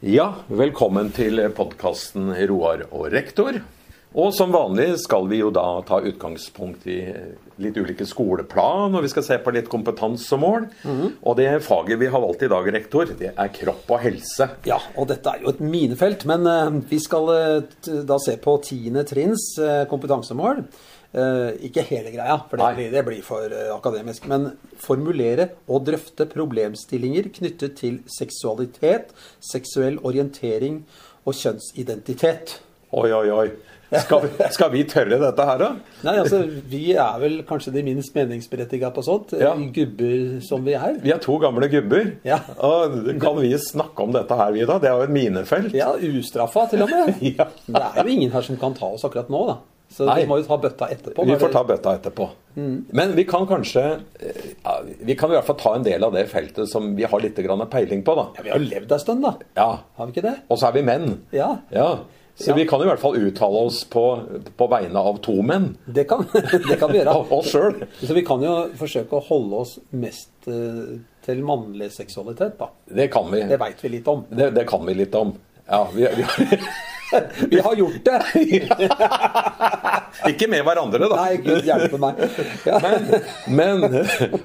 Ja, velkommen til podkasten Roar og rektor. Og som vanlig skal vi jo da ta utgangspunkt i litt ulike skoleplan, og vi skal se på litt kompetansemål. Og det faget vi har valgt i dag, rektor, det er kropp og helse. Ja, og dette er jo et minefelt, men eh, vi skal eh, da se på tiende trinns eh, kompetansemål. Eh, ikke hele greia, for det blir, det blir for eh, akademisk. Men formulere og drøfte problemstillinger knyttet til seksualitet, seksuell orientering og kjønnsidentitet. Oi, oi, oi. Skal vi, skal vi tørre dette her, da? Nei, altså, Vi er vel kanskje de minst meningsberettiga på sånt, eh, Ja. gubber som vi er. Vi er to gamle gubber. Ja. Og kan vi snakke om dette her, vi da? Det er jo et minefelt. Ja, ustraffa til og med. Ja. Det er jo ingen her som kan ta oss akkurat nå, da. Så Nei. vi må jo ta bøtta etterpå. Vi får ta bøtta etterpå. Men vi kan kanskje eh, ja, Vi kan i hvert fall ta en del av det feltet som vi har litt grann peiling på, da. Ja, Vi har jo levd ei stund, da. Ja. Har vi ikke det? Og så er vi menn. Ja. Ja. Så Ja. vi kan i hvert fall uttale oss på, på vegne av to menn. Det kan, det kan vi gjøre. Oss sjøl. Så vi kan jo forsøke å holde oss mest eh, til mannlig seksualitet, da. Det kan vi. Det veit vi litt om. Det, det kan vi litt om. Ja, vi, vi, Vi har gjort det! ikke med hverandre, da. Nei, Gud hjelpe meg. Ja. Men, men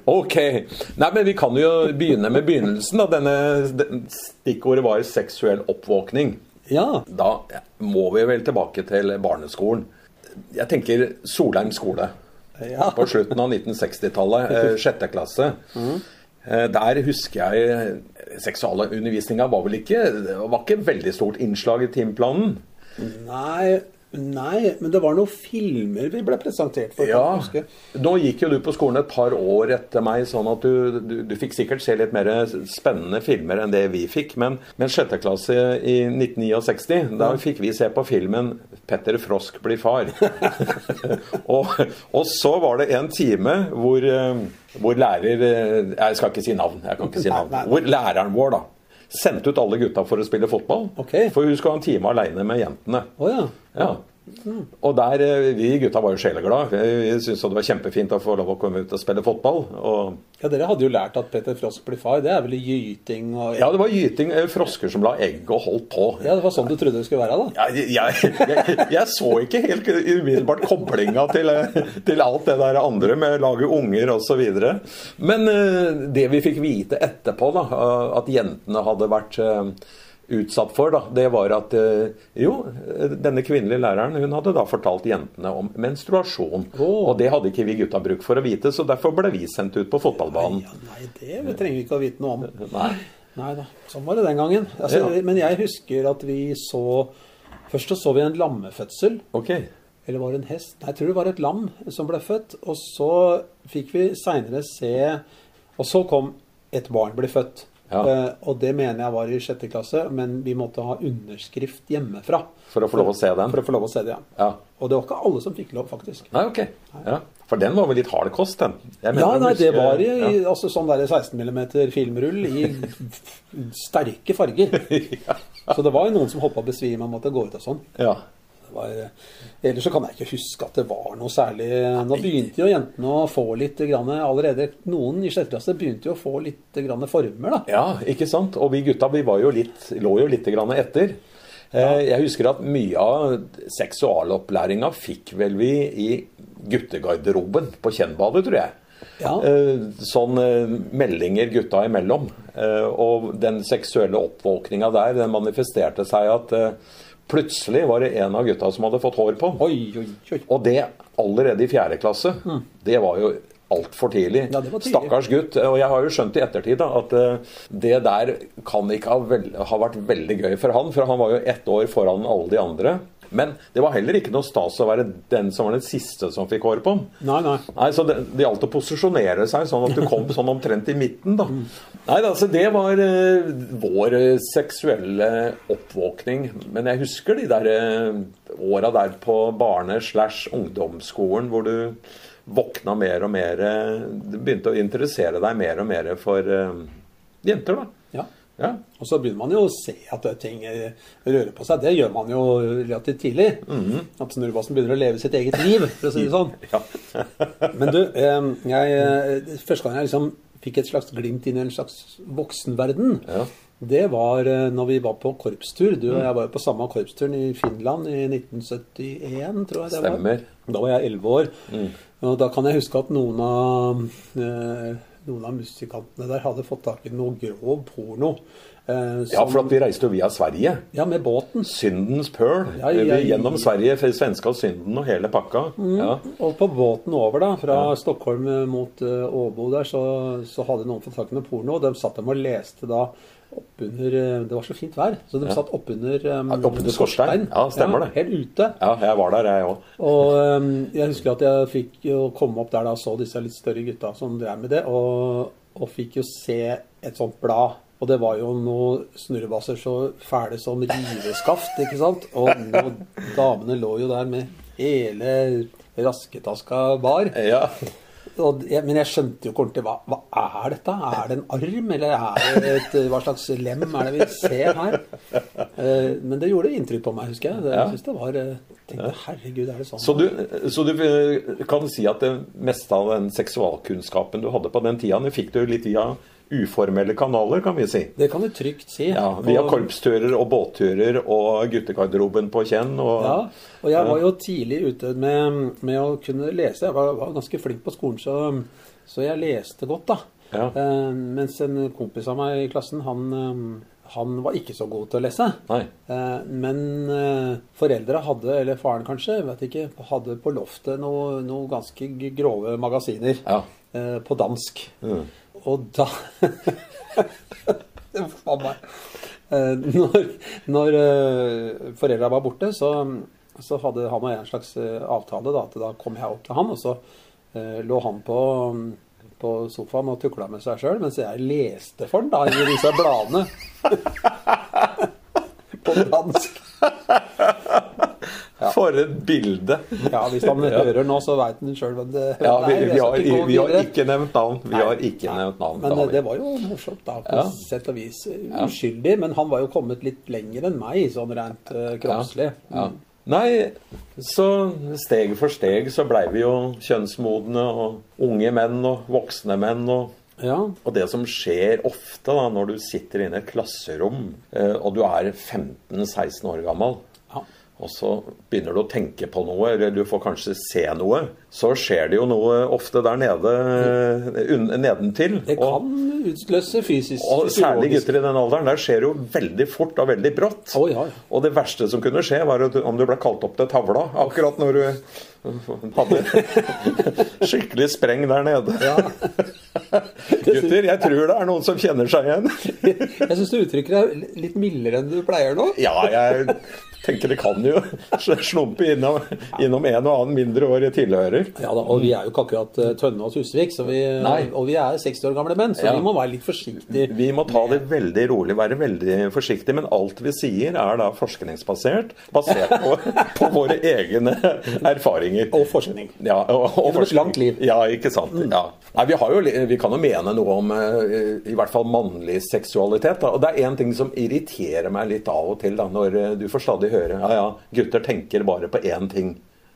OK. Nei, men vi kan jo begynne med begynnelsen. Da. Denne den- stikkordet var seksuell oppvåkning. ja. Da må vi vel tilbake til barneskolen. Jeg tenker Solheim skole. Ja. På slutten av 1960-tallet, eh, sjette klasse. Eh, Der husker jeg Seksualundervisninga var vel ikke var ikke veldig stort innslag i timeplanen. Nei, nei, men det var noen filmer vi ble presentert for. Ja. Nå gikk jo du på skolen et par år etter meg, sånn at du, du, du fikk sikkert se litt mer spennende filmer enn det vi fikk. Men, men sjette klasse i 1969, da fikk vi se på filmen 'Petter Frosk blir far'. og, og så var det en time hvor, eh, hvor lærer eh, Jeg skal ikke si navn. jeg kan ikke si navn. Hvor læreren vår da sendte ut alle gutta for å spille fotball. Okay. For hun skulle ha en time aleine med jentene. Oh, ja. Ja. Og der, eh, Vi gutta var jo sjeleglade. Vi syntes det var kjempefint å få lov å komme ut og spille fotball. Og, ja, dere hadde jo lært at Peter Frosk blir far. Det er vel gyting og ja, det var gyting, eh, frosker som la egg og holdt på. Ja, det var sånn du trodde det skulle være, da? Jeg, jeg, jeg, jeg så ikke helt umiddelbart koblinga til, eh, til alt det der andre med å lage unger osv. Men det vi fikk vite etterpå, da, at jentene hadde vært utsatt for, da, det var at eh, jo, denne kvinnelige læreren hun hadde da fortalt jentene om menstruasjon. Oh. Og det hadde ikke vi gutta bruk for å vite, så derfor ble vi sendt ut på fotballbanen. Ja, nei, det trenger vi ikke å vite noe om. Nei. Nei da, sånn var det den gangen. Altså, Ja. Men jeg husker at vi så Først så, så vi en lammefødsel. Ok. Eller var det en hest? Nei, jeg tror det var et lam som ble født. Og så fikk vi seinere se Og så kom et barn bli født. Ja. Uh, og det mener jeg var i sjette klasse, men vi måtte ha underskrift hjemmefra. For å få lov å se den? For å få lov å se det, ja. Ja. Og det var ikke alle som fikk lov, faktisk. Nei, ok. Ja. For den var vel litt hard kost, den? Ja, nei, det var i, ja. altså sånn der 16 mm filmrull i sterke farger. Så det var jo noen som holdt på å besvime og måtte gå ut og sånn. Ja. Var, ellers så kan jeg ikke huske at det var noe særlig Nå begynte jo jentene å få litt grann, allerede Noen i sjette klasse begynte jo å få litt grann former, da. ja, ikke sant? Og vi gutta vi var jo litt, lå jo litt grann etter. Eh, Jeg husker at mye av seksualopplæringa fikk vel vi i guttegarderoben på Kjennbadet, tror jeg. Ja. Eh, Sånn eh, meldinger gutta imellom. Og den seksuelle oppvåkninga der, den manifesterte seg at plutselig var det en av gutta som hadde fått hår på. Oi, oi, oi. Og det allerede i fjerde klasse. Det var jo altfor tidlig. Mm. Ja, tidlig. Stakkars gutt. Og jeg har jo skjønt i ettertid da, at eh, det der kan ikke ha, vel, ha vært veldig gøy for han, for han var jo ett år foran alle de andre. Men det var heller ikke noe stas å være den som var den siste som fikk hår på. Nei, nei. Nei, så Det, det gjaldt å posisjonere seg sånn at du kom sånn omtrent i midten. da. Nei, altså Det var uh, vår eh, seksuelle oppvåkning. Men jeg husker de der uh, åra der på barne- slash ungdomsskolen hvor du våkna mer og mer Du begynte å interessere deg mer og mer for uh, jenter, da. Ja. Ja. Og så begynner man jo å se at ting eh, rører på seg. Det gjør man jo relativt tidlig. At snurrebassen begynner å leve sitt eget liv, for å si det sånn. Men du, eh, jeg, eh, første gang jeg liksom fikk et slags glimt inn i en slags voksenverden, Ja. Det var eh, når vi var på korpstur. Du og jeg var jo på samme korpsturen i Finland i 1971, tror jeg det var. Stemmer. Da var jeg elleve år. Og da kan jeg huske at noen av, eh, noen av musikantene der hadde fått tak i noe grov porno. Eh, Ja, for at vi reiste jo via Sverige. ja, med båten. Syndens Pearl. Ja, ja. Gjennom Sverige, svenska Synden og hele pakka. Ja. Og på båten over, da, fra Stockholm eh, mot Åbo der, så, så hadde noen fått tak i noe porno. Og de satt dem og leste da oppunder uh, Det var så fint vær, så de Ja. satt oppunder um, Ja, oppunder skorstein. Ja, stemmer det. Helt ute. ja, jeg var der, jeg òg. Og um, jeg husker at jeg fikk jo komme opp der da og så disse litt større gutta som drev med det, og, og fikk jo se et sånt blad. Og det var jo noen snurrebasser så fæle som riveskaft, ikke sant? Og noen damene lå jo der med hele rasketaska bar. Ja. Jeg, men jeg skjønte jo ikke ordentlig hva, hva er dette? Er det en arm, eller er det et, hva slags lem er det vi ser her? Uh, men det gjorde inntrykk på meg, husker jeg. Det, Jeg synes det var eh, tenkte, Herregud, er det sånn? Så du, så du eh, kan si at det meste av den seksualkunnskapen du hadde på den tida, det fikk du litt via uformelle kanaler, kan vi si. Det kan du trygt si. Ja, Via Og- korpsturer og båtturer og guttegarderoben på Kjenn. Og, Ja, og jeg var jo tidlig ute med, med å kunne lese. Jeg var, var ganske flink på skolen, så, så jeg leste godt, da. Ja. Eh, mens en kompis av meg i klassen, han, eh, han var ikke så god til å lese. Eh, Men eh, foreldre hadde, eller faren kanskje, vet ikke, hadde på loftet noe, noe ganske grove magasiner Ja. eh, på dansk. Mm. Og da. Eh, Når, når eh, foreldra var borte, så, så hadde han og jeg en slags eh, avtale. Da, at da kom jeg opp til han, og så lå han på, på sofaen og tukla med seg sjøl, mens jeg leste for han da, i disse bladene. på dansk. For et bilde! Ja, hvis han hører nå, så veit han sjøl hvem det Ja, vi, vi, har, ikke vi har ikke nevnt navn. Vi har ikke Nei. nevnt navn. Men det eh, vi. det var jo morsomt, da, på Ja. sett og vis. Uskyldig, men han var jo kommet litt lenger enn meg, sånn rent uh, kroppslig. Ja. Nei, så steg for steg så blei vi jo kjønnsmodne og unge menn og voksne menn. og Ja. Og det som skjer ofte da, når du sitter inne i et klasserom, eh, og du er 15-16 år gammel, Ja. Og så begynner du å tenke på noe, eller du får kanskje se noe, så skjer det jo noe ofte der nede eh, un- nedentil. Det og, kan utløse fysisk og særlig gutter i den alderen. Der skjer det jo veldig fort og veldig brått. Oh, ja. Og det verste som kunne skje, var at du- om du ble kalt opp til tavla akkurat når du hadde skikkelig spreng der nede. Ja. Gutter, jeg tror det er noen som kjenner seg igjen. Jeg syns du uttrykker deg litt mildere enn du pleier nå. Ja, jeg tenker det kan jo slumpe innom, innom en og annen mindre år jeg. Ja da, Og vi er jo ikke akkurat eh, Tønne og Tusvik, så vi, Nei. og vi er 60 år gamle menn, så Ja. vi må være litt forsiktige. Vi må ta det veldig rolig, være veldig forsiktige. Men alt vi sier, er da forskningsbasert, basert på, på våre egne erfaringer. Og forskning. Ja, og, og Gjennom et langt liv. Ja, ikke sant. Ja. Nei, vi, har jo, vi kan jo mene noe om eh, i hvert fall mannlig seksualitet. Da. Og det er én ting som irriterer meg litt av og til, da, når eh, du får stadig høre ja, ja, gutter tenker bare på én ting.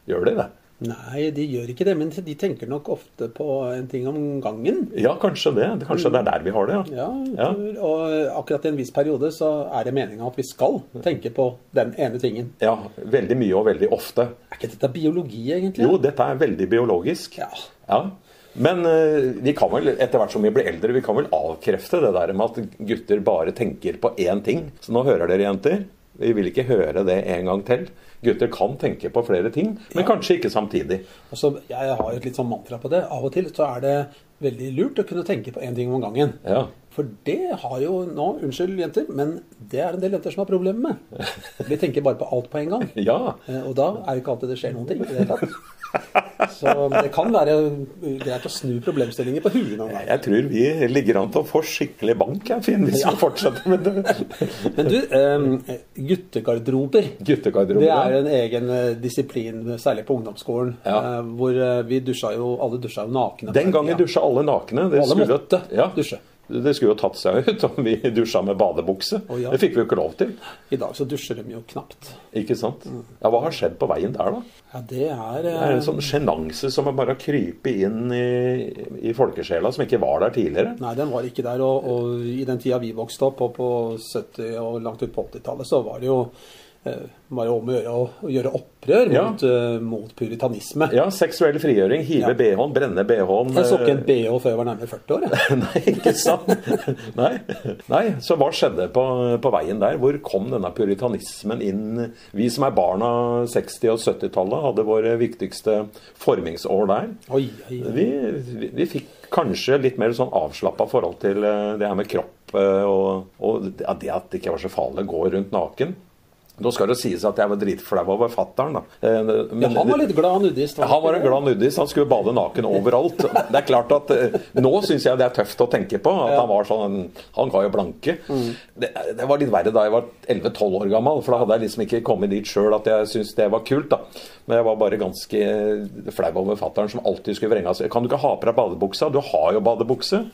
Gjør de det? Nei, de gjør ikke det, men de tenker nok ofte på en ting om gangen. Ja, kanskje det. Kanskje det er der vi har det, ja. Ja, og akkurat i en viss periode så er det meninga at vi skal tenke på den ene tingen. Ja, veldig mye og veldig ofte. Er ikke dette biologi, egentlig? Jo, dette er veldig biologisk. Ja. Ja. Men eh, vi kan vel, etter hvert som vi blir eldre, vi kan vel avkrefte det der med at gutter bare tenker på én ting. Så nå hører dere, jenter. Vi vil ikke høre det en gang til. Gutter kan tenke på flere ting, men kanskje ikke samtidig. Altså, jeg har et litt sånn mantra på det. Av og til så er det veldig lurt å kunne tenke på én ting om gangen. Ja. For det har jo nå Unnskyld, jenter, men det er en del jenter som har problemer med. De tenker bare på alt på en gang. Ja. Eh, Og da er det ikke alltid det skjer noen ting. i det hele tatt. Så det kan være greit å snu problemstillinger på huet noen ganger. Jeg tror vi ligger an til å få skikkelig bank, jeg, Finn, hvis vi fortsetter med det. Men du, guttegarderober. guttegarderober. Guttegarderobe. Det er en egen eh, disiplin, særlig på ungdomsskolen, Ja. eh, hvor eh, vi dusja jo Alle dusja jo nakne. Den gangen dusja alle nakne. Det Alle skulle- måtte ja. dusje. Det skulle jo tatt seg ut om vi dusja med badebukse. Oh, ja. Det fikk vi jo ikke lov til. I dag så dusjer de jo knapt. Ikke sant? Ja, Hva har skjedd på veien der, da? Ja, det er, Det er eh, en sånn sjenanse som har bare krypet inn i, i folkesjela, som ikke var der tidligere. Nei, den var ikke der. Og, og i den tida vi vokste opp, og på 70- og langt ut på 80-tallet, så var det jo eh, jo om å gjøre å, gjøre opprør Ja. mot, uh, mot puritanisme. Ja, seksuell frigjøring. Hive Ja. BH-en, brenne BH-en. Jeg så ikke en eh, BH før jeg var nærmere 40 år. Jeg. Nei, ikke sant? Nei. Nei, så hva skjedde på, på veien der? Hvor kom denne puritanismen inn? Vi som er barn av 60- og 70-tallet, hadde våre viktigste formingsår der. Oi, oi, oi. Vi, vi, vi fikk kanskje litt mer sånn avslappa forhold til det her med kropp og, og ja, det at det ikke var så farlig å gå rundt naken. Nå skal det sies at jeg var dritflau over fatter'n, da. Eh, men- Ja, han var litt glad nudist. han var en glad nudist. Han skulle bade naken overalt. Det er klart at eh, Nå syns jeg det er tøft å tenke på. At Ja. han var sånn Han ga jo blanke. Det, det var litt verre da jeg var 11-12 år gammel, for da hadde jeg liksom ikke kommet dit sjøl at jeg syntes det var kult. da Men jeg var bare ganske flau over fatter'n som alltid skulle vrenge seg. Kan du ikke ha på deg badebuksa? Du har jo badebukse.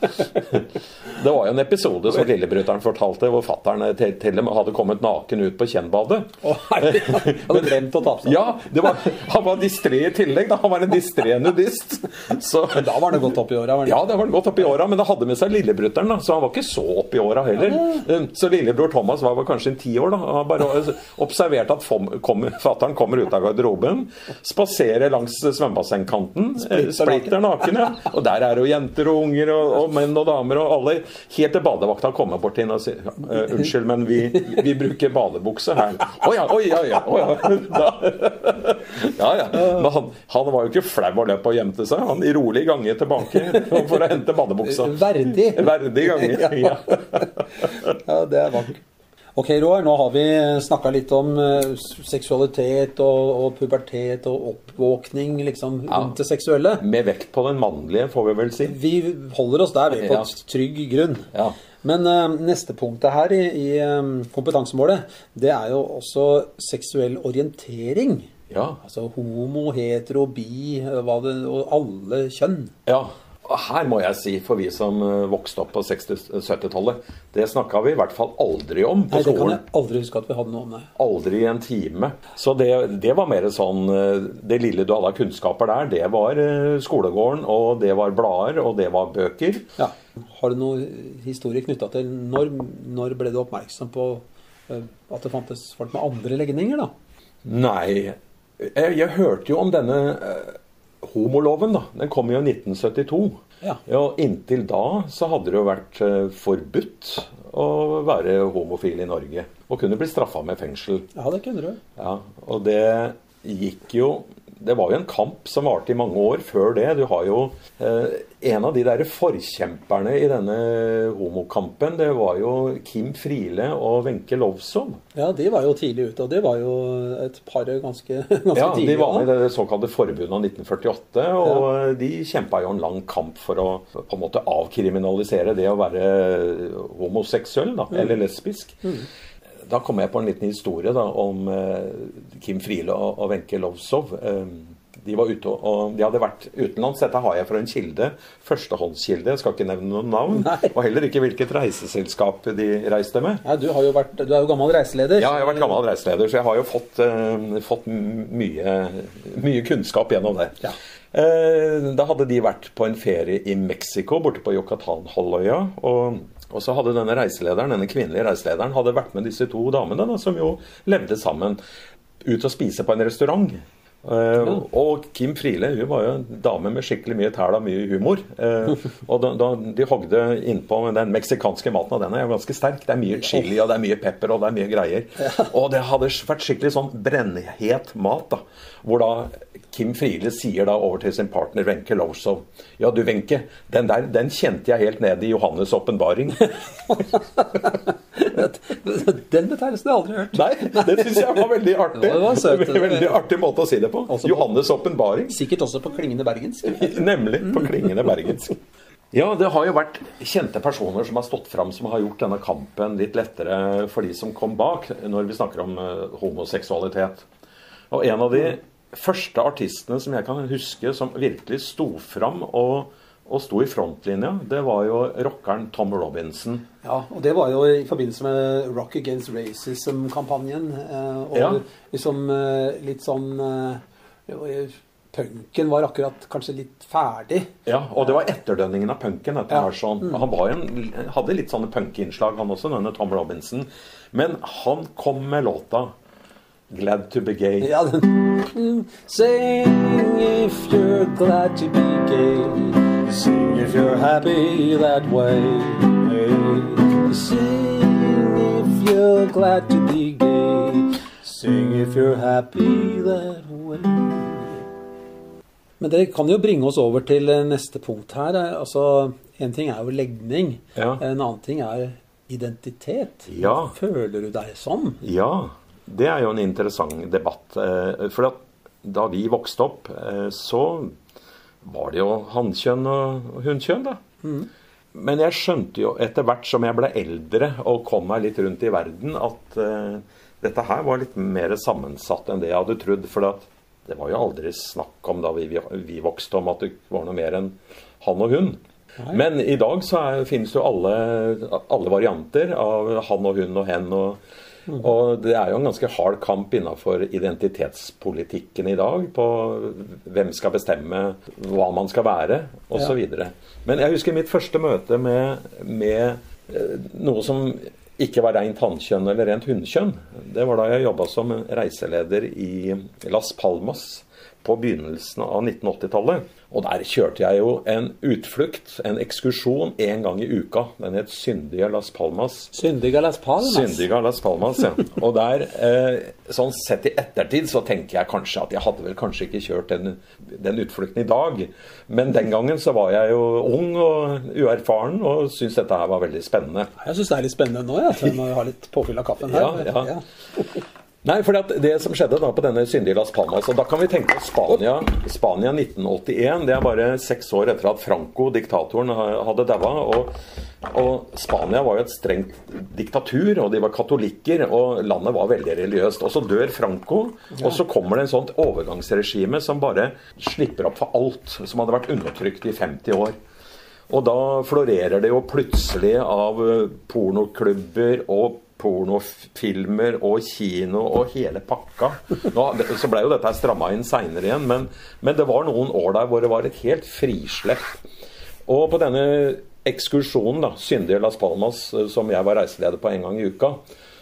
Det var jo en episode som lillebrutter'n fortalte, hvor fatter'n til, til og med hadde kommet naken ut på Kjennbadet. Å, Oh, jeg hadde glemt å tape. Ja, det var, han var distré i tillegg. Da. Han var en distré nudist. Så, Da var det godt opp i åra. ja, det var godt opp i åra, men det hadde med seg lillebrutteren, så han var ikke så opp i åra heller. Ja. Så lillebror Thomas var vel kanskje en ti år. da. Han bare observerte at kom, fatter'n kommer ut av garderoben, spaserer langs svømmebassengkanten, eh, splitter naken, ja. Og der er jo jenter og unger og, og menn og damer og alle. Helt til badevakta kommer bort til henne og sier «Eh, unnskyld, men vi, vi bruker badebukse her. Å ja, oi, ja, ja. Ja, ja. Men han, han var jo ikke flau og løp og gjemte seg. Han i rolig gange tilbake for å hente badebuksa. Verdig. Verdig gange. Ja. Ja, det er vakkert. Ok, Roar, nå har vi snakka litt om eh, seksualitet og, og pubertet og oppvåkning liksom, Ja. rundt det seksuelle. Med vekt på den mannlige, får vi vel si. Vi holder oss der, vi, på Ja. trygg grunn. Ja. Men uh, neste punktet her i, i eh, kompetansemålet, det er jo også seksuell orientering. Ja. Altså homo, hetero, bi, det, og alle kjønn. ja. Her må jeg si, for vi som eh, vokste opp på 60-70-tallet, det snakka vi i hvert fall aldri om på skolen. Nei, det kan jeg aldri huske at vi hadde noe om. Nei. Aldri i en time. Så det, det var mer sånn eh, Det lille du hadde av kunnskaper der, det var eh, skolegården, og det var blader, og det var bøker. Ja. Har du noe historie knytta til når, når ble du oppmerksom på at det fantes folk med andre legninger, da? Nei Jeg, jeg hørte jo om denne homoloven, da. Den kom jo i 1972. Ja. Og inntil da så hadde det jo vært eh, forbudt å være homofil i Norge. Og kunne bli straffa med fengsel. Ja, det kunne du. Ja, og det gikk jo Det var jo en kamp som varte i mange år før det. Du har jo eh, En av de der forkjemperne i denne homokampen, det var jo Kim Friele og Wenche Lovsom. Ja, de var jo tidlig ute, og det var jo et par ganske, ganske Ja, tidlig. De var med i det såkalte forbundet av 1948, og de kjempa jo en lang kamp for å på en måte avkriminalisere det å være homoseksuell, da, eller lesbisk. Da kom jeg på en liten historie da, om eh, Kim Friele og, og Wenche Lovsov. Eh, de var ute og, og de hadde vært utenlands. Dette har jeg fra en kilde. Førstehåndskilde. Jeg skal ikke nevne noen navn. Nei. Og heller ikke hvilket reiseselskap de reiste med. Ja, du, har jo vært, du er jo gammel reiseleder. Ja, jeg har vært gammel reiseleder, så jeg har jo fått, uh, fått mye, mye kunnskap gjennom det. Ja. Uh, da hadde de vært på en ferie i Mexico, borte på Yucatan-halvøya. Og, og så hadde denne reiselederen, denne kvinnelige reiselederen hadde vært med disse to damene, da, som jo levde sammen, ut og spise på en restaurant. Eh, Og Kim Friele hun var jo en dame med skikkelig mye tæl og mye humor. Eh, og da, da de hogde innpå med den meksikanske maten, og den er jo ganske sterk. Det er mye chili og det er mye pepper og det er mye greier. Og det hadde vært skikkelig sånn brennhet mat. da, Hvor da Kim Friele sier da over til sin partner Wenche Lowzow Ja, du Wenche, den der den kjente jeg helt ned i Johannes' åpenbaring. Den betegnelsen har jeg aldri hørt. Nei, det syns jeg var veldig artig. Det var søt. Veldig artig måte å si det på. Også Johannes' åpenbaring. Sikkert også på klingende bergensk. Nemlig på klingende bergensk. Ja, det har jo vært kjente personer som har stått fram, som har gjort denne kampen litt lettere for de som kom bak, når vi snakker om eh, homoseksualitet. Og en av de første artistene som jeg kan huske som virkelig sto fram og og sto i frontlinja, det var jo rockeren Tom Robinson. Ja, og det var jo i forbindelse med Rock Against Racism-kampanjen. Eh, og Ja. liksom eh, litt sånn eh, Punken var akkurat kanskje litt ferdig. Ja, og det var etterdønningen av punken. etter Ja. sånn. Han var en, hadde litt sånne punkeinnslag, han også, denne Tom Robinson. Men han kom med låta 'Glad to be gay'. Ja, den Sing if you're glad to be gay. Sing if you're happy that way. Sing if you're glad to be gay. Sing if you're happy that way. Men det kan jo bringe oss over til eh, neste punkt her. Eh, Altså, En ting er jo legning. Ja. En annen ting er identitet. Ja. Føler du deg sånn? Ja, det er jo en interessant debatt. eh, For da vi vokste opp, eh, så var det jo hannkjønn og hunnkjønn, da. Men jeg skjønte jo etter hvert som jeg ble eldre og kom meg litt rundt i verden, at uh, dette her var litt mer sammensatt enn det jeg hadde trodd. For at det var jo aldri snakk om da vi, vi vokste om at det var noe mer enn han og hun. Men i dag så er, finnes jo alle, alle varianter av han og hun og hen. Og, og det er jo en ganske hard kamp innafor identitetspolitikken i dag på hvem skal bestemme hva man skal være, osv. Men jeg husker mitt første møte med, med eh, noe som ikke var rent hannkjønn eller rent hunnkjønn. Det var da jeg jobba som reiseleder i Las Palmas på begynnelsen av 1980-tallet. Og der kjørte jeg jo en utflukt, en ekskursjon, én gang i uka. Den het Syndige Las Palmas. Syndige Las Palmas. Syndige Las Palmas, ja. Og der, eh, sånn sett i ettertid, så tenker jeg kanskje at jeg hadde vel kanskje ikke kjørt den, den utflukten i dag. Men den gangen så var jeg jo ung og uerfaren og syntes dette her var veldig spennende. Jeg syns det er litt spennende nå, jeg. Når vi har litt påfyll av kaffen her. Ja, ja. Nei, for det som skjedde da på denne syndige Las Palmas og Da kan vi tenke oss Spania, Spania 1981. Det er bare seks år etter at Franco, diktatoren, hadde daua. Og, og Spania var jo et strengt diktatur, og de var katolikker. Og landet var veldig religiøst. Og så dør Franco, og så kommer det en sånt overgangsregime som bare slipper opp for alt som hadde vært undertrykt i 50 år. Og da florerer det jo plutselig av eh, pornoklubber og pornofilmer og kino og hele pakka. Nå, så ble jo dette stramma inn seinere igjen, men, men det var noen år der hvor det var et helt frislepp. Og på denne ekskursjonen, da, Syndige Las Palmas, eh, som jeg var reiseleder på en gang i uka,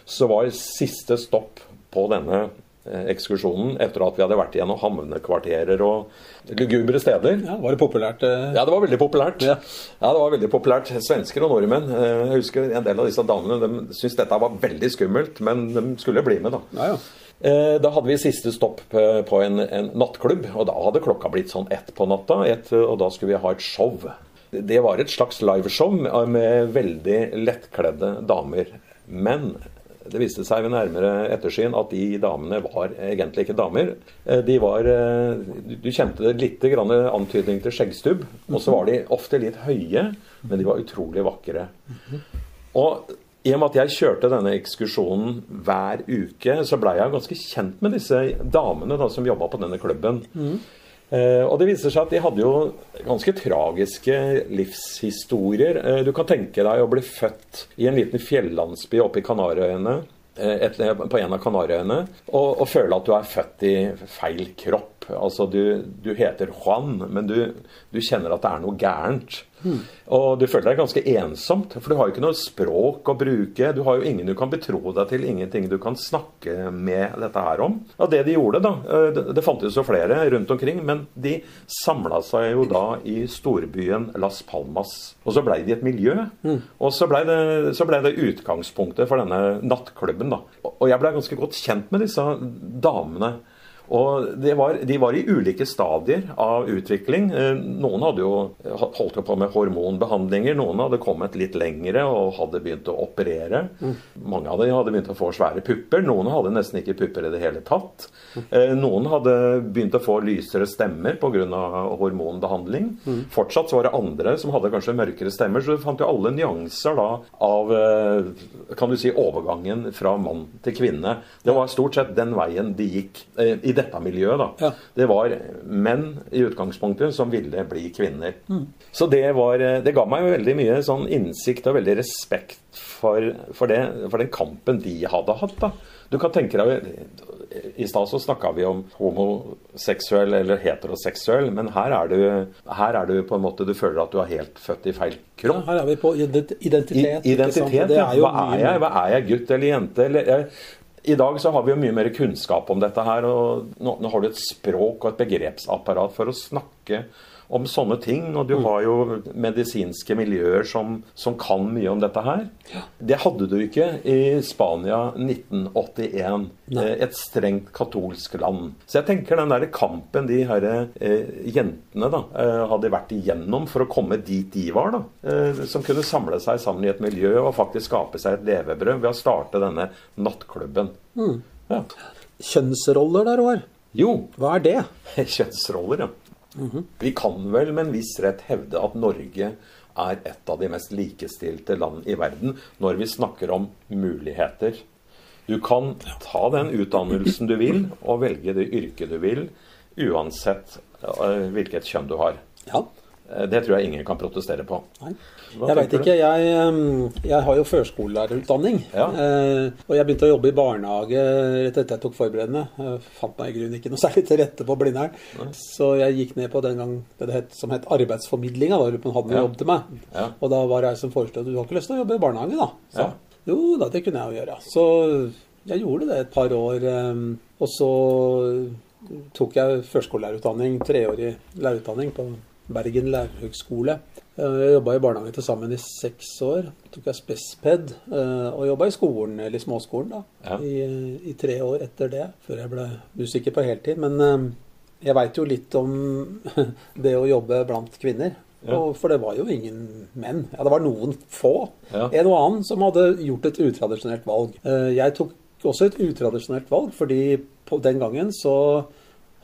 så var siste stopp på denne ekskursjonen, etter at vi hadde vært gjennom havnekvarterer og lugubre steder, Ja, Var det populært? eh? ja, det var veldig populært. Ja. Ja. det var veldig populært. Svensker og nordmenn. eh, Jeg husker en del av disse damene de syntes dette var veldig skummelt, men de skulle bli med, da. Ja, ja. Eh, Da hadde vi siste stopp på en, en nattklubb, og da hadde klokka blitt sånn ett på natta, ett, og da skulle vi ha et show. Det var et slags liveshow med veldig lettkledde damer. Men det viste seg ved nærmere ettersyn at de damene var egentlig ikke damer. Eh, De var eh, Du kjente litt grann antydning til skjeggstubb. Og så var de ofte litt høye, men de var utrolig vakre. Og i og med at jeg kjørte denne ekskursjonen hver uke, så blei jeg ganske kjent med disse damene da, som jobba på denne klubben. Eh, og det viser seg at de hadde jo ganske tragiske livshistorier. Eh, du kan tenke deg å bli født i en liten fjellandsby oppe i Kanariøyene. eh, på en av Kanariøyene, og, og føle at du er født i feil kropp. Altså, du, du heter Juan, men du, du kjenner at det er noe gærent. Og du føler deg ganske ensomt, for du har jo ikke noe språk å bruke. Du har jo ingen du kan betro deg til, ingenting du kan snakke med dette her om. Og det de gjorde, da eh, Det, fantes jo flere rundt omkring, men de samla seg jo da i storbyen Las Palmas. Og så blei de et miljø. Og så blei det, ble det utgangspunktet for denne nattklubben, da. Og jeg blei ganske godt kjent med disse damene. Og det var, De var i ulike stadier av utvikling. Eh, Noen hadde jo holdt på med hormonbehandlinger. Noen hadde kommet litt lengre og hadde begynt å operere. Mange av dem hadde begynt å få svære pupper. Noen hadde nesten ikke pupper i det hele tatt. Eh, Noen hadde begynt å få lysere stemmer pga. hormonbehandling. Fortsatt så var det andre som hadde kanskje mørkere stemmer. Så du fant jo alle nyanser da av eh, kan du si, overgangen fra mann til kvinne. Det var stort sett den veien de gikk. Eh, I dette miljøet, da. Ja. Det var menn i utgangspunktet som ville bli kvinner. Så det, var, det ga meg jo veldig mye sånn innsikt og veldig respekt for, for, det, for den kampen de hadde hatt. da. Du kan tenke deg, I stad så snakka vi om homoseksuell eller heteroseksuell, men her er, du, her er du på en måte Du føler at du er helt født i feil Ja, kropp. her er vi på identitet. I, identitet. Det er jo Hva er jeg? Hva er jeg? Gutt eller jente? Eller, jeg, I dag så har vi jo mye mer kunnskap om dette her. og Nå, nå har du et språk og et begrepsapparat for å snakke om sånne ting. Og du har jo medisinske miljøer som, som kan mye om dette her. Det hadde du ikke i Spania 1981. Nei. eh, Et strengt katolsk land. Så jeg tenker den der kampen de her eh, jentene da, eh, hadde vært igjennom for å komme dit de var, da, eh, som kunne samle seg sammen i et miljø og faktisk skape seg et levebrød ved å starte denne nattklubben. Ja. Kjønnsroller der, Roar. Jo, Hva er det? kjønnsroller, ja. Vi kan vel med en viss rett hevde at Norge er et av de mest likestilte land i verden når vi snakker om muligheter. Du kan ta den utdannelsen du vil, og velge det yrket du vil, uansett eh, hvilket kjønn du har. Ja. Eh, Det tror jeg ingen kan protestere på. Nei. Hva Jeg veit ikke. Jeg, jeg har jo førskolelærerutdanning. Ja. Eh, og jeg begynte å jobbe i barnehage rett etter jeg tok forberedende. Jeg fant meg i grunnen ikke noe særlig til rette på Blindern. Så jeg gikk ned på den gang det det het, som het arbeidsformidlinga. Da hun hadde Ja. jobb til meg. Ja. Og da var det ei som foreslo du har ikke lyst til å jobbe i barnehage, da. Så, Ja. Jo da, det kunne jeg jo gjøre. Så jeg gjorde det et par år. og så tok jeg førskolelærerutdanning, treårig lærerutdanning på Bergen lærerhøgskole. Eh, Jeg jobba i barnehage til sammen i seks år. Tok jeg spesped eh, og jobba i skolen, eller småskolen, da, Ja. i, i tre år etter det. Før jeg ble musiker på heltid. Men eh, jeg veit jo litt om det å jobbe blant kvinner. Ja. For det var jo ingen menn. Ja, det var noen få. Ja. En og annen som hadde gjort et utradisjonelt valg. Jeg tok også et utradisjonelt valg, fordi på den gangen så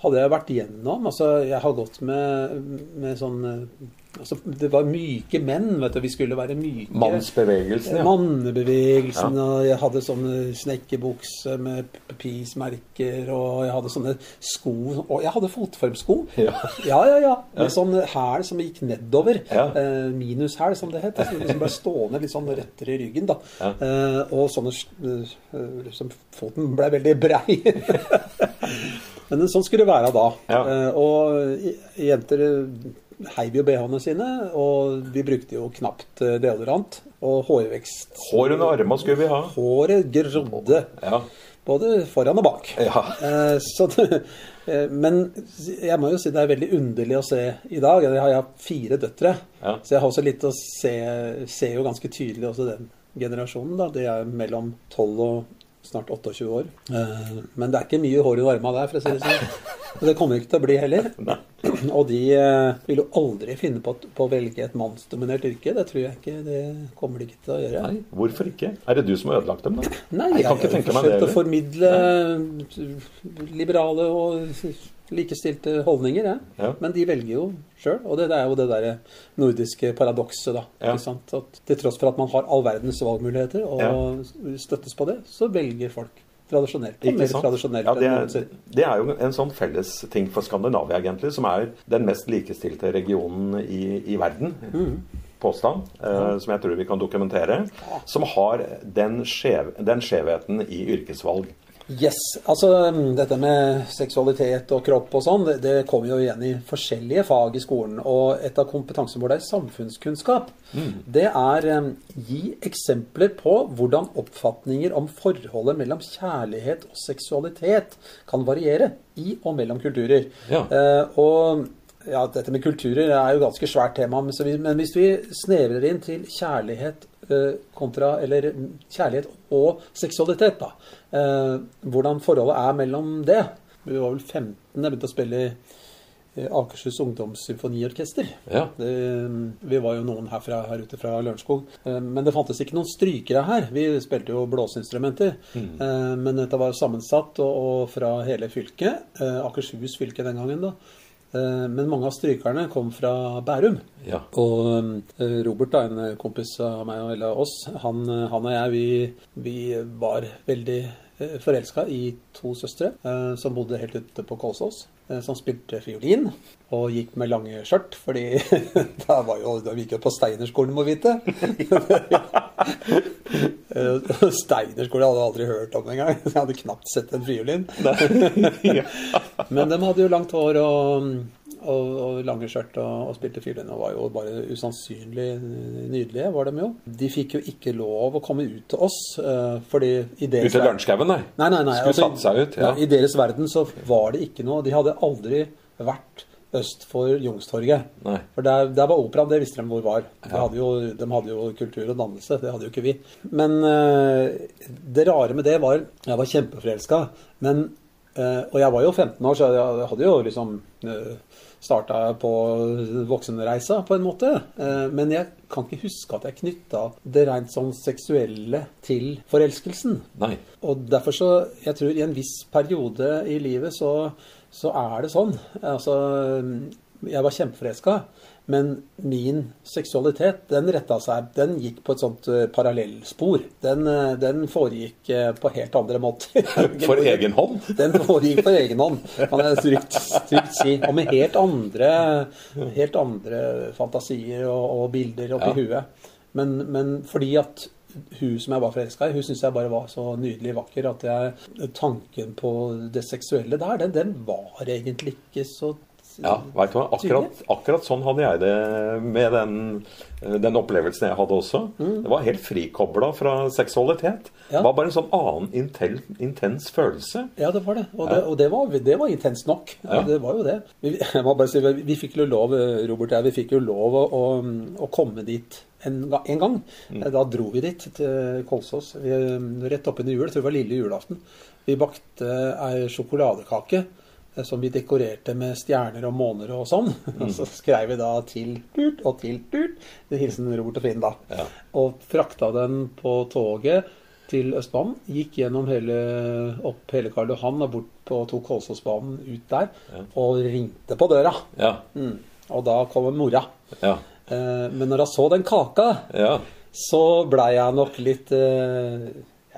hadde jeg vært gjennom Altså, jeg har gått med, med sånn eh, altså, Det var myke menn, vet du. Vi skulle være myke. Mannsbevegelsen, ja. Mannebevegelsen, og jeg hadde sånne snekkerbukse med peace-merker, og jeg hadde sånne sko Og jeg hadde fotformsko. Ja. ja, ja. ja. Med sånn hæl som gikk nedover. Ja. Eh, Minushæl, som det het. Altså, liksom ble stående litt sånn rettere i ryggen. da. Ja. Eh, og sånne eh, liksom, Foten ble veldig brei. Men sånn skulle det være da. Ja. Eh, og jenter heiv jo BH-ene sine, og vi brukte jo knapt eh, deodorant. Og hårvekst. Hår under armene skulle vi ha. Håret grodde Ja. både foran og bak. Ja. Eh, så det, eh, men jeg må jo si det er veldig underlig å se i dag. Jeg har jeg har fire døtre, Ja. så jeg har også litt å se Ser jo ganske tydelig også den generasjonen. da, De er mellom 12 og snart 28 år. Eh, Men det er ikke mye hår under armene der, for å si det sånn. Og det kommer ikke til å bli heller. Og de eh, vil jo aldri finne på, på å velge et mannsdominert yrke. Det tror jeg ikke. Det kommer de ikke til å gjøre. Nei, hvorfor ikke? Er det du som har ødelagt dem, da? Nei, jeg kan har ikke tenke meg forsøkt det å formidle formidle liberale og likestilte holdninger, ja. Ja. Men de velger jo sjøl. Og det, det er jo det der nordiske paradokset, da. Ja. Ikke sant? At til tross for at man har all verdens valgmuligheter og støttes på det, så velger folk tradisjonelt. Og Ikke mer sant? tradisjonelt Ja, det, er, det er jo en sånn felles ting for Skandinavia, egentlig, som er den mest likestilte regionen i, i verden. Påstand, eh, som jeg tror vi kan dokumentere. Som har den, skjev, den skjevheten i yrkesvalg. Yes. Altså dette med seksualitet og kropp og sånn, det, det kommer jo igjen i forskjellige fag i skolen. Og et av kompetansemålene er samfunnskunnskap. Det er um, gi eksempler på hvordan oppfatninger om forholdet mellom kjærlighet og seksualitet kan variere i og mellom kulturer. Ja. Uh, og ja, dette med kulturer er jo ganske svært tema, men, hvis vi snevrer inn til kjærlighet kontra Eller kjærlighet og seksualitet, da. Eh, hvordan forholdet er mellom det. Vi var vel 15 da jeg begynte å spille i eh, Akershus Ungdomssymfoniorkester. Ja. Det, vi var jo noen herfra, her ute fra Lørenskog. Eh, Men det fantes ikke noen strykere her. Vi spilte jo blåseinstrumenter. Mm. Men dette var sammensatt og, og fra hele fylket. Eh, Akershus fylke den gangen, da. Eh, Men mange av strykerne kom fra Bærum. Ja. Og eh, Robert, da, en kompis av meg og eller oss, han, han og jeg, vi, vi var veldig forelska i to søstre eh, som bodde helt ute på Kolsås. Eh, Som spilte fiolin og gikk med lange skjørt, fordi da var jo, da gikk jo på Steinerskolen, må vite. Steinerskolen hadde jeg aldri hørt om engang. Jeg hadde knapt sett en fiolin. Men de hadde jo langt hår og, og, og lange skjørt og, og spilte fiolin og var jo bare usannsynlig nydelige, var de jo. De fikk jo ikke lov å komme ut til oss, eh, fordi i deres deres til lunsjskauen, nei. Nei, nei, nei. Skulle altså, satt seg ut. Ja. I deres verden så var det ikke noe De hadde aldri vært øst for Youngstorget. Nei. For der, der var operaen, det visste de hvor var. De, hadde jo, de hadde jo kultur og dannelse, det hadde jo ikke vi. Men uh, det rare med det var Jeg var kjempeforelska, men uh, Og jeg var jo 15 år, så jeg hadde jo liksom uh, starta på voksenreisa, på en måte. Eh, men jeg kan ikke huske at jeg knytta det rent sånn seksuelle til forelskelsen. Nei. Og derfor så Jeg tror i en viss periode i livet så, så er det sånn. Altså Jeg var kjempeforelska, men min seksualitet, den retta seg Den gikk på et sånt eh, parallellspor. Den, eh, den foregikk eh, på helt andre måter. For egen hånd? Den foregikk for egen hånd, kan jeg trygt, trygt si. Og med helt andre, helt andre fantasier og, og bilder oppi Ja. huet. Men, men fordi at hun som jeg var forelska i, hun syntes jeg bare var så nydelig vakker at jeg, tanken på det seksuelle der, den, den var egentlig ikke så Ja, vet du hva? Akkurat, akkurat sånn hadde jeg det med den, den opplevelsen jeg hadde også. Det var helt frikobla fra seksualitet. Mm. Ja. Det var bare en sånn annen intel, intens følelse. Ja, det var det. Og det, og det, var, det var intenst nok. Ja. Det var jo det. Vi, jeg må bare si, vi fikk jo lov, Robert og jeg, vi fikk jo lov å, å, komme dit en, en gang. Da dro vi dit, til Kolsås. Vi, rett oppunder jul. Jeg tror det var lille julaften. Vi bakte ei sjokoladekake som vi dekorerte med stjerner og måner og sånn. Og så skrev vi da 'til turt' og 'til turt'. Hilsen Robert og Finn, da. Ja. Og frakta den på toget til Østbanen. Gikk gjennom hele, opp hele Karl Johan og bort på tok Kolsåsbanen ut der. Og ringte på døra. Ja. Mm. Og da kom mora. Ja. Eh, men når hun så den kaka, ja. så blei jeg nok litt eh,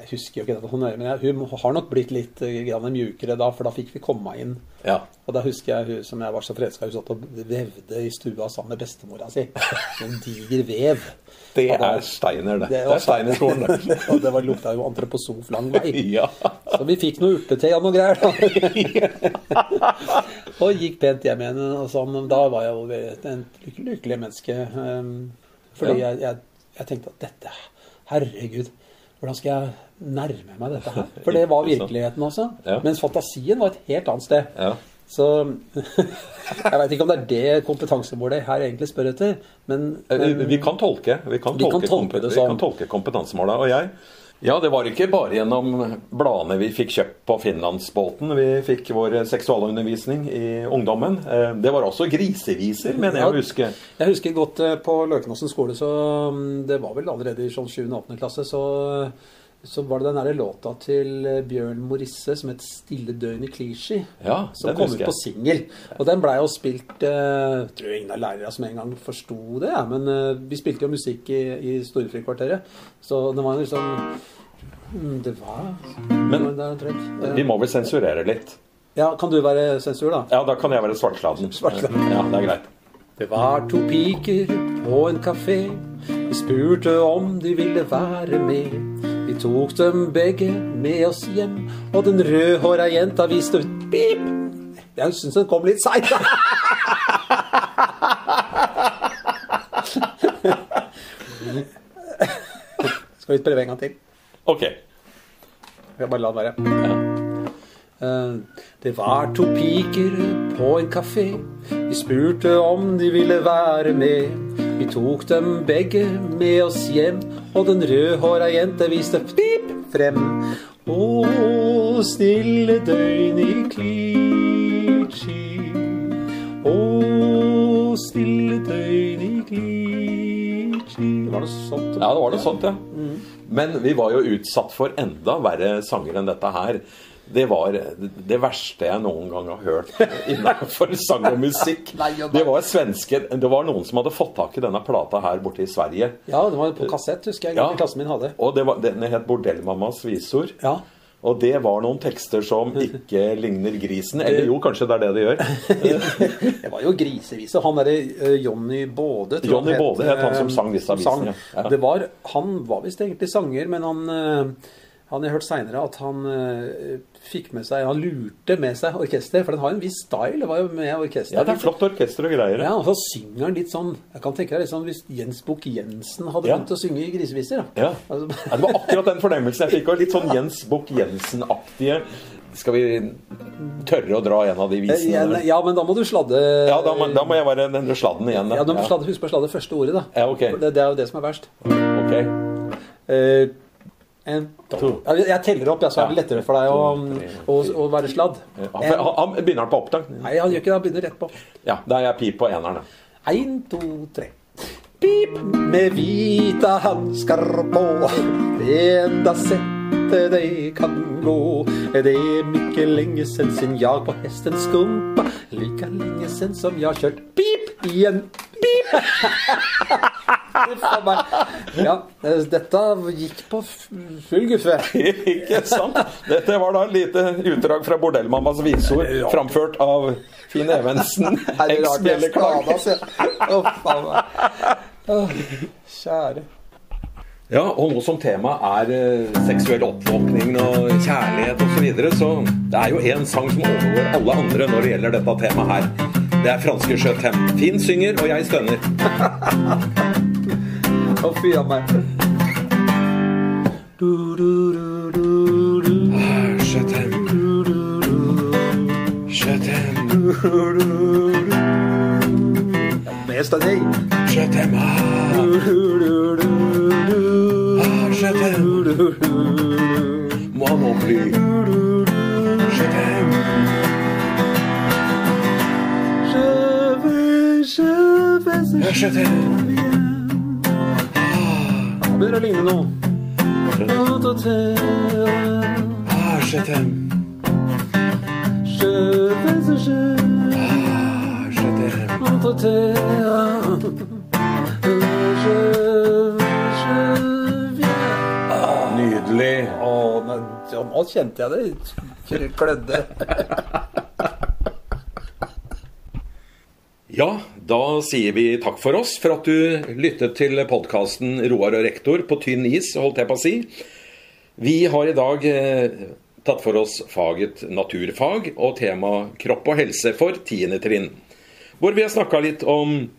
Jeg husker jo ikke dette honnøret, men jeg, hun har nok blitt litt eh, grann mjukere da, for da fikk vi komme inn. ja. Og da husker jeg hun som jeg var så forelska hun satt og vevde i stua sammen med bestemora si. En diger vev. Det da- er Steiner, det. Det Det er Steinerskolen, det. og det var, lukta jo antroposof lang vei. Ja. Så vi fikk noe urtete og noe greier. Da. og gikk pent hjem igjen. Og sånn. Da var jeg jo lykkelig, lykkelig menneske. Um, fordi Ja. jeg, jeg, jeg tenkte at dette Herregud, hvordan skal jeg nærme meg dette her? For det var virkeligheten også. Ja. Mens fantasien var et helt annet sted. Ja. Så jeg veit ikke om det er det kompetansemålet her egentlig spør etter, men, Eh, men Vi kan tolke, vi kan Vi kan tolke, tolke det sånn. vi kan tolke kompetansemålet. Og jeg Ja, det var ikke bare gjennom bladene vi fikk kjøpt på Finlandsbåten vi fikk vår seksualundervisning i ungdommen. Eh, Det var også griseviser, mener jeg å huske. Jeg husker godt eh, på Løkenåsen skole, så mm, det var vel allerede i sånn 7. og 8. klasse, så, så var det den der låta til eh, Bjørn Morisse som het 'Stille døgn i Clichy'. Ja, Som kom ut på singel. Og den blei jo spilt eh, Jeg tror ingen av lærerne som en gang forsto det, ja, men eh, vi spilte jo musikk i, i Storefrikvarteret, Så det var liksom mm, Det var Men det omtrent. Eh, Vi må vel sensurere litt. Ja, kan du være sensur, da? Ja, da kan jeg være Svartsladen. Ja, det er greit. Det var to piker på en kafé. Vi spurte om de ville være med. Vi tok dem begge med oss hjem, og den rødhåra jenta viste ut pip. Jeg syns den kom litt seint. Skal vi prøve en gang til? Ok. Jeg bare la den være. Ja. Eh, Det var to piker på en kafé. Vi spurte om de ville være med. Vi tok dem begge med oss hjem, og den rødhåra jente viste pip frem. Å, stille døgn i Clichy. Å, stille døgn i. Det var noe sånt. Ja, det var noe sånt, ja. Men vi var jo utsatt for enda verre sanger enn dette her. Det var det verste jeg noen gang har hørt innenfor sang og musikk. Det var svenske Det var noen som hadde fått tak i denne plata her borte i Sverige. Ja, det var på kassett, husker jeg. Ja. Klassen min hadde. Og det var, den het 'Bordellmammas visor'. Ja. Og det var noen tekster som ikke ligner grisen. Eller jo, kanskje det er det det gjør. Det var jo grisevise. Han derre uh, Jonny Både tror Johnny Både het han som sang disse som sang. ja. Var, han var visst egentlig sanger, men han uh, han har jeg hørt seinere at han uh, fikk med seg Han lurte med seg orkester, for den har en viss style. Var jo med orkester. Ja, det er flott orkester og greier. Ja, og så synger han litt sånn Jeg kan tenke deg litt sånn hvis Jens Bukk-Jensen hadde Ja. begynt å synge i griseviser. da. Ja. Altså, Ja, det var akkurat den fornemmelsen jeg fikk. Litt sånn Jens Bukk-Jensen-aktige. Skal vi tørre å dra en av de visene? ja, ja, men da må du sladde Ja, da må, da må jeg være den sladden igjen. Ja, du må sladde, Husk på å sladde første ordet, da. Ja, ok. Det, det er jo det som er verst. Ok. Eh, en, to. Jeg teller opp, ja, så er det lettere for deg å, å, å være sladd. En, Han, han begynner på opptak. Nei, han gjør ikke det. Han begynner rett på. Ja, da er jeg pip på eneren. Én, to, tre. Pip med hvita hansker på. Enda settet de kan gå. Det er mykje lenge sen sin jag på hesten skumpa. Like lenge sen som jeg har kjørt pip. Pip! Uff a meg. Ja, dette gikk på full guffe. Ikke sant? Dette var da et lite utdrag fra Bordellmammas visord, framført av Finn Evensen. Det. Åh, Kjære. Ja, og nå som tema er eh, seksuell oppvåkning og kjærlighet osv., så, videre, så det er jo én sang som overgår alle andre når det gjelder dette temaet her. Det er franske Chøtem. Finn synger, og jeg stønner. Å, fy a meg. Du, du, du, du, du. je t'aime. Moi non plus. Je t'aime. Je vais, je vais, je, vais, je t'aime. Ah, Berlin, non. Ah, je t'aime. Je vais, je. Ah, je t'aime. Nå kjente jeg det klødde. Ja, da sier vi takk for oss for at du lyttet til podkasten Roar og rektor på tynn is, holdt jeg på å si. Vi har i dag eh, tatt for oss faget naturfag og tema kropp og helse for 10. trinn. Hvor vi har snakka litt om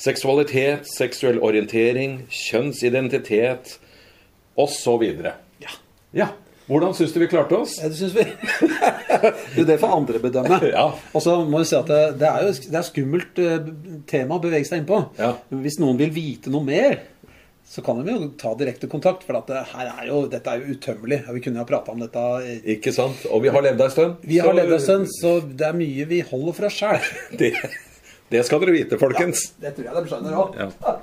seksualitet, seksuell orientering, kjønnsidentitet osv. Ja. Ja. Hvordan syns du vi klarte oss? Ja, Det syns vi. du, det får andre bedømme. Ja. Og så må vi si at det, det er jo det er skummelt eh, tema å bevege seg innpå. Ja. Hvis noen vil vite noe mer, så kan de jo ta direkte kontakt. For at det, her er jo, dette er jo utømmelig. Vi kunne jo ha prata om dette eh, Ikke sant? Og vi har levd ei stund. Vi har levd ei stund, så det er mye vi holder for oss sjæl. Det, det skal dere vite, folkens. Det tror jeg de skjønner òg. Ja.